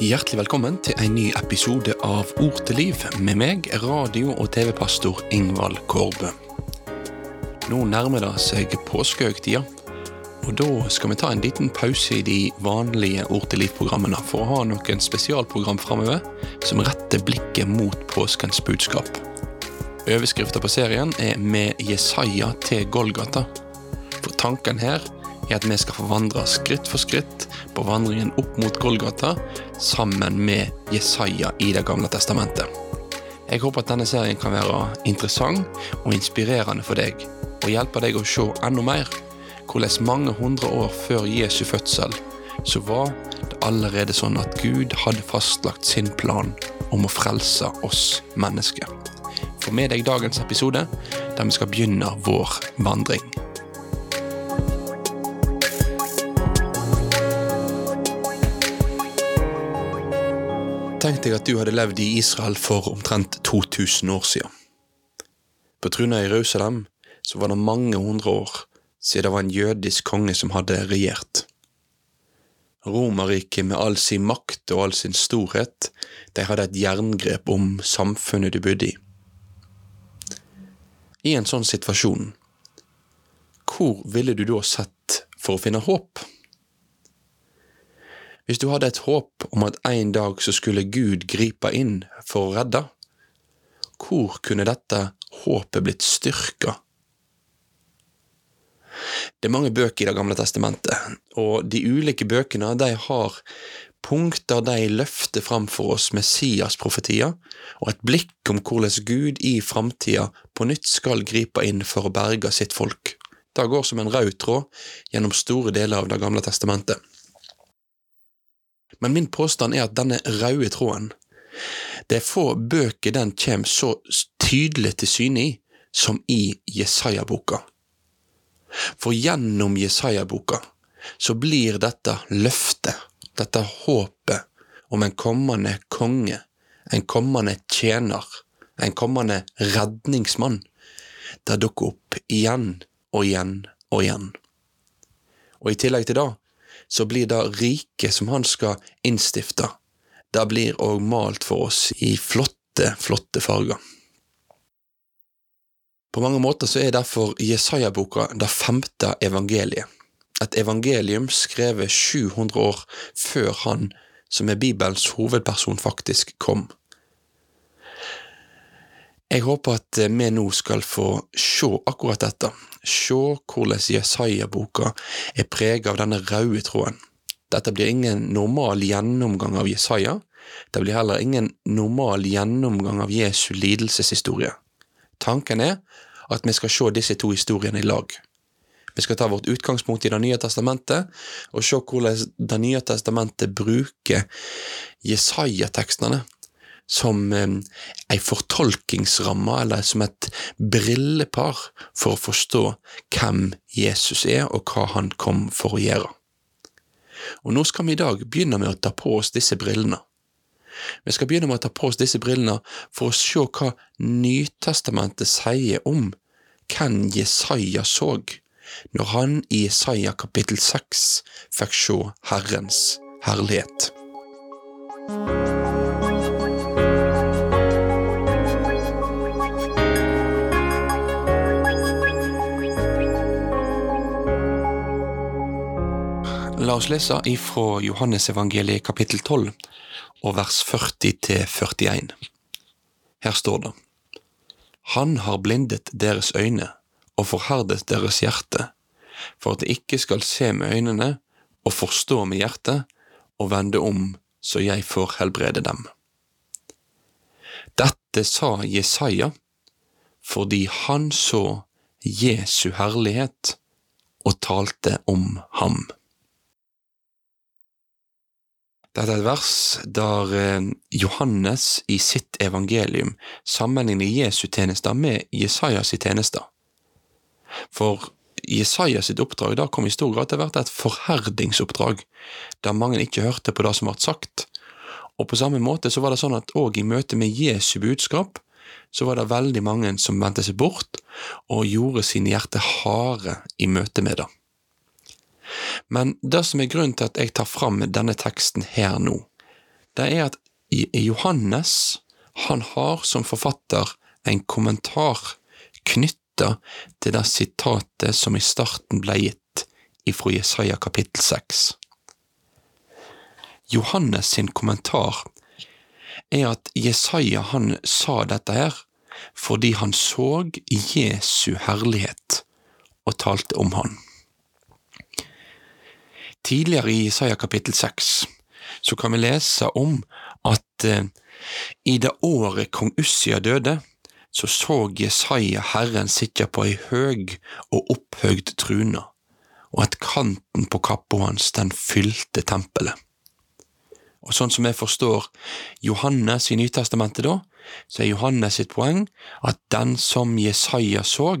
Hjertelig velkommen til en ny episode av Ord til liv med meg, radio- og TV-pastor Ingvald Kårbø. Nå nærmer det seg påskehøytida, og da skal vi ta en liten pause i de vanlige Ord til liv-programmene for å ha noen spesialprogram framover som retter blikket mot påskens budskap. Overskrifta på serien er Med Jesaja til Golgata. For tanken her er at vi skal forvandre skritt for skritt vandringen opp mot Golgata sammen med Jesaja i Det gamle testamentet. Jeg håper at denne serien kan være interessant og inspirerende for deg, og hjelpe deg å se enda mer hvordan mange hundre år før Jesu fødsel så var det allerede sånn at Gud hadde fastlagt sin plan om å frelse oss mennesker. Få med deg dagens episode, der vi skal begynne vår vandring. Tenk deg at du hadde levd i Israel for omtrent 2000 år siden. På trona i Jerusalem så var det mange hundre år siden det var en jødisk konge som hadde regjert. Romerriket med all sin makt og all sin storhet, de hadde et jerngrep om samfunnet du bodde i. I en sånn situasjon, hvor ville du da sett for å finne håp? Hvis du hadde et håp om at en dag så skulle Gud gripe inn for å redde, hvor kunne dette håpet blitt styrka? Det er mange bøker i Det gamle testamentet, og de ulike bøkene de har punkter de løfter fram for oss Messias-profetier, og et blikk om hvordan Gud i framtida på nytt skal gripe inn for å berge sitt folk. Det går som en rød tråd gjennom store deler av Det gamle testamentet. Men min påstand er at denne røde tråden, det er få bøker den kommer så tydelig til syne i som i Jesaja-boka. For gjennom Jesaja-boka så blir dette løftet, dette håpet om en kommende konge, en kommende tjener, en kommende redningsmann, det dukker opp igjen og igjen og igjen. Og i tillegg til det så blir det riket som han skal innstifte, det blir òg malt for oss i flotte, flotte farger. På mange måter så er derfor Jesaja-boka det femte evangeliet, et evangelium skrevet 700 år før han som er Bibelens hovedperson, faktisk kom. Jeg håper at vi nå skal få se akkurat dette, se hvordan Jesaja-boka er preget av denne røde tråden. Dette blir ingen normal gjennomgang av Jesaja, det blir heller ingen normal gjennomgang av Jesu lidelseshistorie. Tanken er at vi skal se disse to historiene i lag. Vi skal ta vårt utgangspunkt i Det nye testamentet, og se hvordan Det nye testamentet bruker Jesaja-tekstene som ei fortolkingsramme, eller som et brillepar for å forstå hvem Jesus er, og hva han kom for å gjøre. Og nå skal vi i dag begynne med å ta på oss disse brillene. Vi skal begynne med å ta på oss disse brillene for å se hva Nytestamentet sier om hvem Jesaja så når han i Jesaja kapittel seks fikk se Herrens herlighet. La oss lese ifra Johannesevangeliet kapittel 12 og vers 40 til 41. Her står det Han har blindet deres øyne og forherdet deres hjerte, for at de ikke skal se med øynene og forstå med hjertet og vende om så jeg får helbrede dem. Dette sa Jesaja fordi han så Jesu herlighet og talte om ham. Dette er et vers der Johannes i sitt evangelium sammenligner Jesu tjenester med Jesajas tjenester. For Jesajas oppdrag da kom i stor grad til å være et forherdingsoppdrag, der mange ikke hørte på det som ble sagt. Og på samme måte så var det sånn at òg i møte med Jesu budskap, så var det veldig mange som vendte seg bort og gjorde sine hjerter harde i møte med det. Men det som er grunnen til at jeg tar fram denne teksten her nå, det er at Johannes han har som forfatter en kommentar knytta til det sitatet som i starten ble gitt ifra Jesaja kapittel 6. Johannes sin kommentar er at Jesaja han sa dette her fordi han så Jesu herlighet og talte om han. Tidligere i Isaiah kapittel 6 så kan vi lese om at eh, i det året kong Ussia døde, så så Jesaja Herren sitte på ei høg og opphøgd trune, og at kanten på kappa hans den fylte tempelet. Og sånn som jeg forstår Johannes i Nytestamentet da, så er Johannes sitt poeng at den som Jesaja så,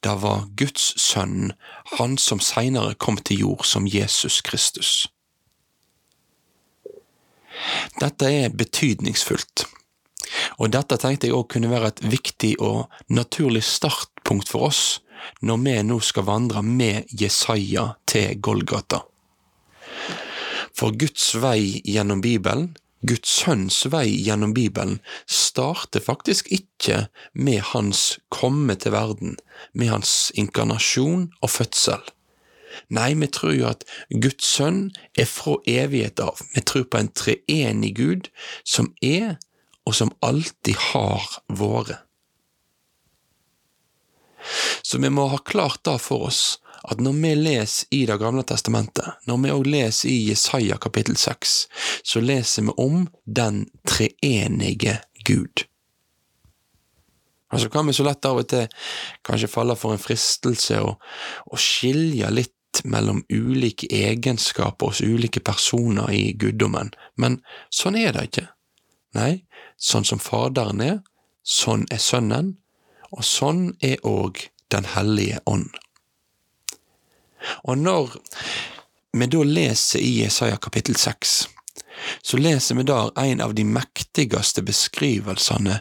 det var Guds sønn, han som seinere kom til jord som Jesus Kristus. Dette er betydningsfullt, og dette tenkte jeg òg kunne være et viktig og naturlig startpunkt for oss når vi nå skal vandre med Jesaja til Golgata. For Guds vei gjennom Bibelen, Guds sønns vei gjennom Bibelen, starter faktisk ikke med hans komme til verden, med hans inkarnasjon og fødsel. Nei, vi tror jo at Guds sønn er fra evighet av. Vi tror på en treenig Gud som er, og som alltid har vært. Så vi må ha klart da for oss at når vi leser i Det gamle testamentet, når vi òg leser i Jesaja kapittel 6, så leser vi om den treenige Gud. Og så kan vi så lett av og til kanskje falle for en fristelse å, å skilje litt mellom ulike egenskaper hos ulike personer i guddommen, men sånn er det ikke. Nei, sånn som Faderen er, sånn er Sønnen, og sånn er òg Den hellige ånd. Og når vi da leser i Jesaja kapittel 6, så leser vi der en av de mektigste beskrivelsene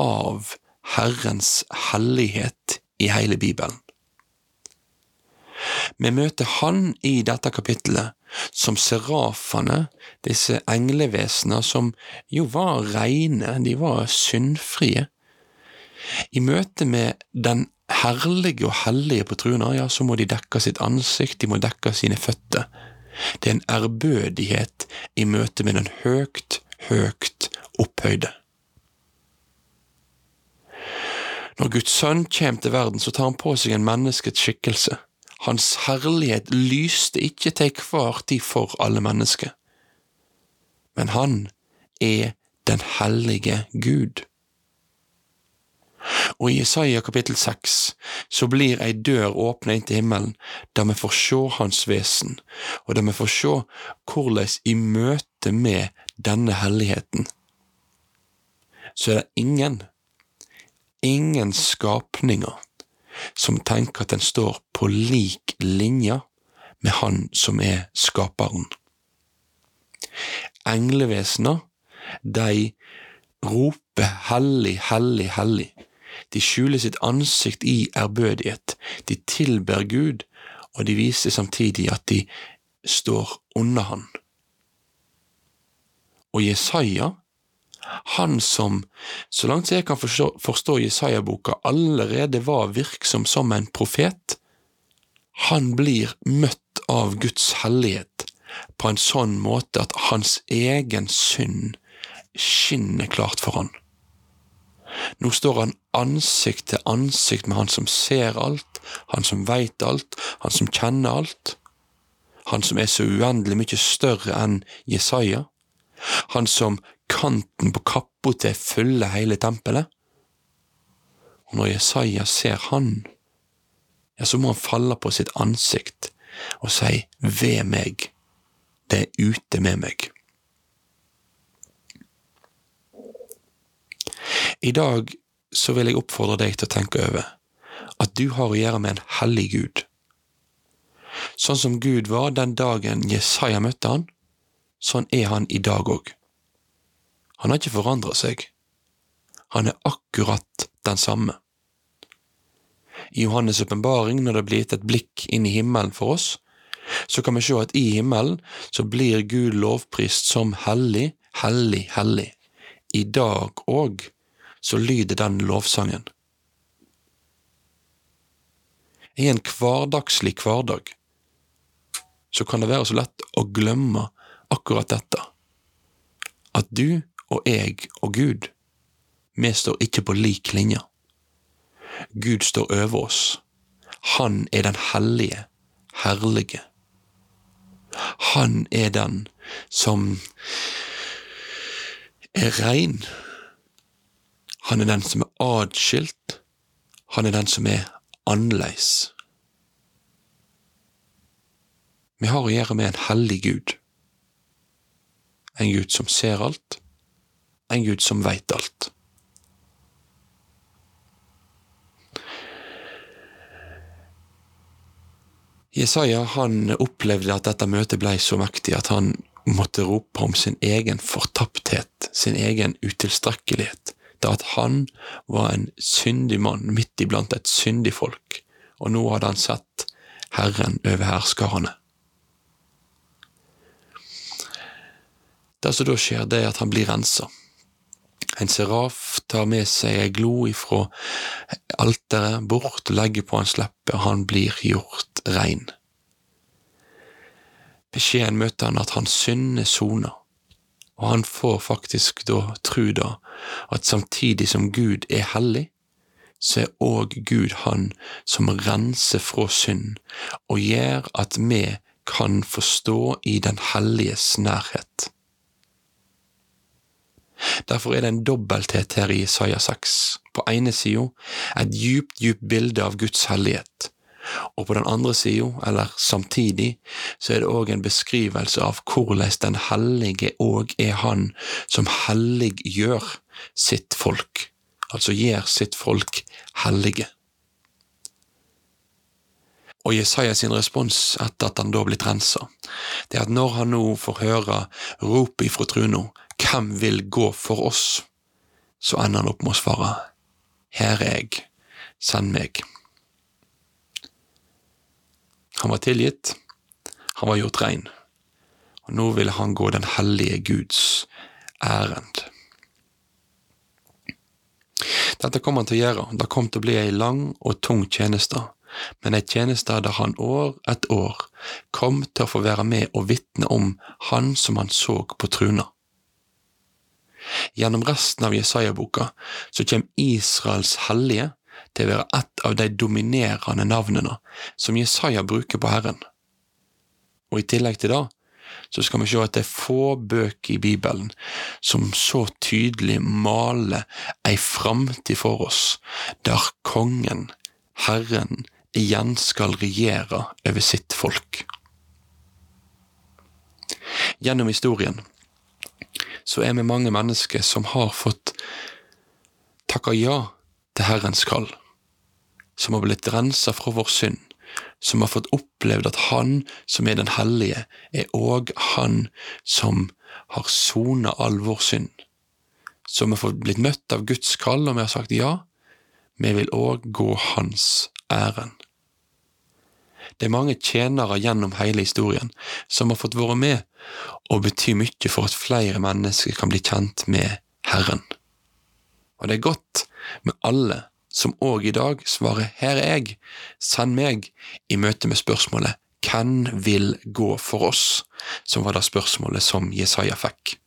av Herrens hellighet i hele Bibelen. Vi møter Han i dette kapittelet som serafene, disse englevesener som jo var reine, de var syndfrie. I møte med den herlige og hellige på truna, ja, så må de dekke sitt ansikt, de må dekke sine føtter. Det er en ærbødighet i møte med den høgt, høgt opphøyde. Når Guds sønn kommer til verden, så tar han på seg en menneskets skikkelse. Hans herlighet lyste ikke til hver tid for alle mennesker. Men han er den hellige Gud. Og i Isaiah kapittel seks så blir ei dør åpna inn til himmelen, der vi får se Hans vesen, og der vi får se hvordan i møte med denne helligheten, så er det ingen, ingen skapninger som tenker at den står på lik linje med Han som er skaperen. Englevesener, de roper hellig, hellig, hellig de skjuler sitt ansikt i ærbødighet, de tilber Gud, og de viser samtidig at de står under Han. Og Jesaja, han som, så langt jeg kan forstå, forstå Jesaja-boka, allerede var virksom som en profet, han blir møtt av Guds hellighet på en sånn måte at hans egen synd skinner klart for han. Nå står han ansikt til ansikt med han som ser alt, han som veit alt, han som kjenner alt, han som er så uendelig mye større enn Jesaja, han som kanten på kappa til fyller hele tempelet. Og når Jesaja ser han, ja, så må han falle på sitt ansikt og si ved meg, det er ute med meg. I dag så vil jeg oppfordre deg til å tenke over at du har å gjøre med en hellig Gud. Sånn som Gud var den dagen Jesaja møtte han, sånn er han i dag òg. Han har ikke forandra seg. Han er akkurat den samme. I Johannes' åpenbaring, når det blir gitt et blikk inn i himmelen for oss, så kan vi se at i himmelen så blir Gud lovprist som hellig, hellig, hellig. I dag òg så lyder den lovsangen. I en hverdagslig hverdag så kan det være så lett å glemme akkurat dette. At du og jeg og Gud, vi står ikke på lik linje. Gud står over oss. Han er den hellige, herlige. Han er den som er rein. Han er den som er adskilt. Han er den som er annerledes. Vi har å gjøre med en hellig Gud. En Gud som ser alt, en Gud som veit alt. Jesaja han opplevde at dette møtet ble så mektig at han måtte rope om sin egen fortapthet, sin egen utilstrekkelighet, da at han var en syndig mann midt iblant et syndig folk, og nå hadde han sett Herren over herskarene. Det som da skjer, det er at han blir rensa. En seraf tar med seg ei glo ifra alteret bort legger på hans leppe, og han blir gjort rein. Beskjeden møter han at hans synd er sona, og han får faktisk da tru da at samtidig som Gud er hellig, så er òg Gud han som renser fra synd og gjør at vi kan forstå i den helliges nærhet. Derfor er det en dobbelthet her i Isaiah 6. På ene sida et djupt, djupt bilde av Guds hellighet, og på den andre sida, eller samtidig, så er det òg en beskrivelse av hvordan den hellige òg er han som helliggjør sitt folk, altså gjør sitt folk hellige. Og Jesaja sin respons etter at han da blitt rensa, det er at når han nå får høre ropet ifra truna, hvem vil gå for oss, så ender han opp med å svare, Her er jeg, send meg. Han var tilgitt, han var gjort rein, og nå ville han gå den hellige Guds ærend. Dette kom han til å gjøre, det kom til å bli ei lang og tung tjeneste, men ei tjeneste der han år etter år kom til å få være med og vitne om Han som han så på truna. Gjennom resten av Jesaja-boka så kommer Israels hellige til å være et av de dominerende navnene som Jesaja bruker på Herren. Og i tillegg til det så skal vi se at det er få bøker i Bibelen som så tydelig maler ei framtid for oss, der kongen, Herren, igjen skal regjere over sitt folk. Gjennom historien så er vi mange mennesker som har fått takka ja til Herrens kall, som har blitt rensa fra vår synd, som har fått opplevd at Han som er den hellige, er òg Han som har sona all vår synd, som har fått blitt møtt av Guds kall, og vi har sagt ja, vi vil òg gå Hans ærend. Det er mange tjenere gjennom hele historien som har fått være med og bety mye for at flere mennesker kan bli kjent med Herren. Og det er godt med alle som òg i dag svarer Her er jeg, send meg, i møte med spørsmålet Hvem vil gå for oss? som var det spørsmålet som Jesaja fikk.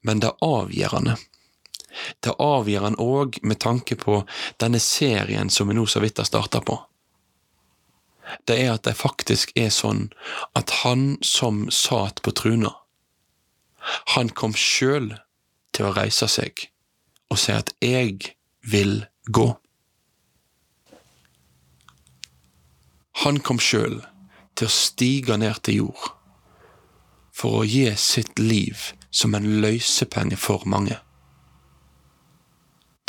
Men det avgjørende det avgjør han òg med tanke på denne serien som vi nå så vidt har starta på. Det er at det faktisk er sånn at han som satt på truna, han kom sjøl til å reise seg og si at jeg vil gå. Han kom sjøl til å stige ned til jord for å gi sitt liv som en løsepenge for mange.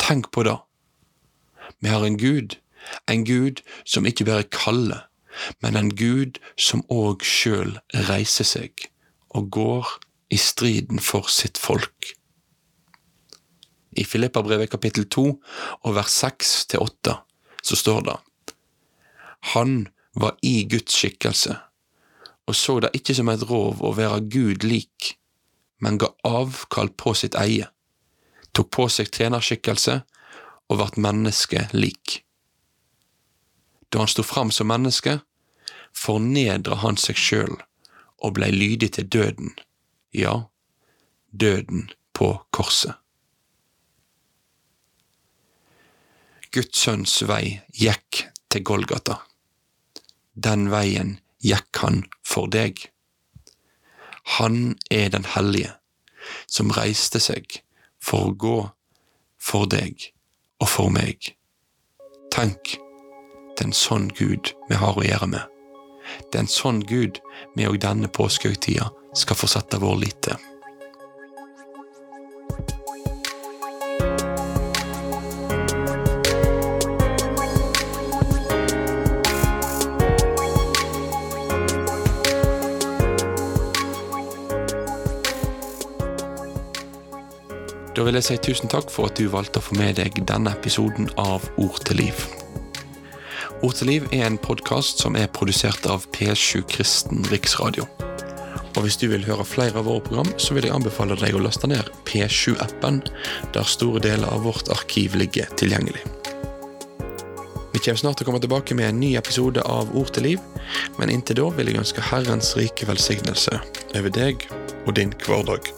Tenk på det. Vi har en Gud, en Gud som ikke bare kaller, men en Gud som òg sjøl reiser seg og går i striden for sitt folk. I Filippabrevet kapittel 2 og vers 6 til 8 så står det Han var i Guds skikkelse og så det ikke som et rov å være Gud lik, men ga avkall på sitt eie, tok på seg tjenerskikkelse og vart menneske lik. Da han sto fram som menneske, fornedra han seg sjøl og blei lydig til døden, ja, døden på korset. Guds sønns vei gikk til Golgata. Den veien gikk han for deg. Han er den hellige, som reiste seg for å gå for deg og for meg. Tenk, det er en sånn Gud vi har å gjøre med. Det er en sånn Gud vi òg denne påskehøytida skal få vår lit til. Vil jeg si tusen takk for at du valgte å få med deg denne episoden av Ord til liv. Ord til liv er en podkast som er produsert av P7 Kristen Riksradio. Og hvis du vil høre flere av våre program, så vil jeg anbefale deg å laste ned P7-appen, der store deler av vårt arkiv ligger tilgjengelig. Vi kommer snart til å komme tilbake med en ny episode av Ord til liv, men inntil da vil jeg ønske Herrens rike velsignelse over deg og din hverdag.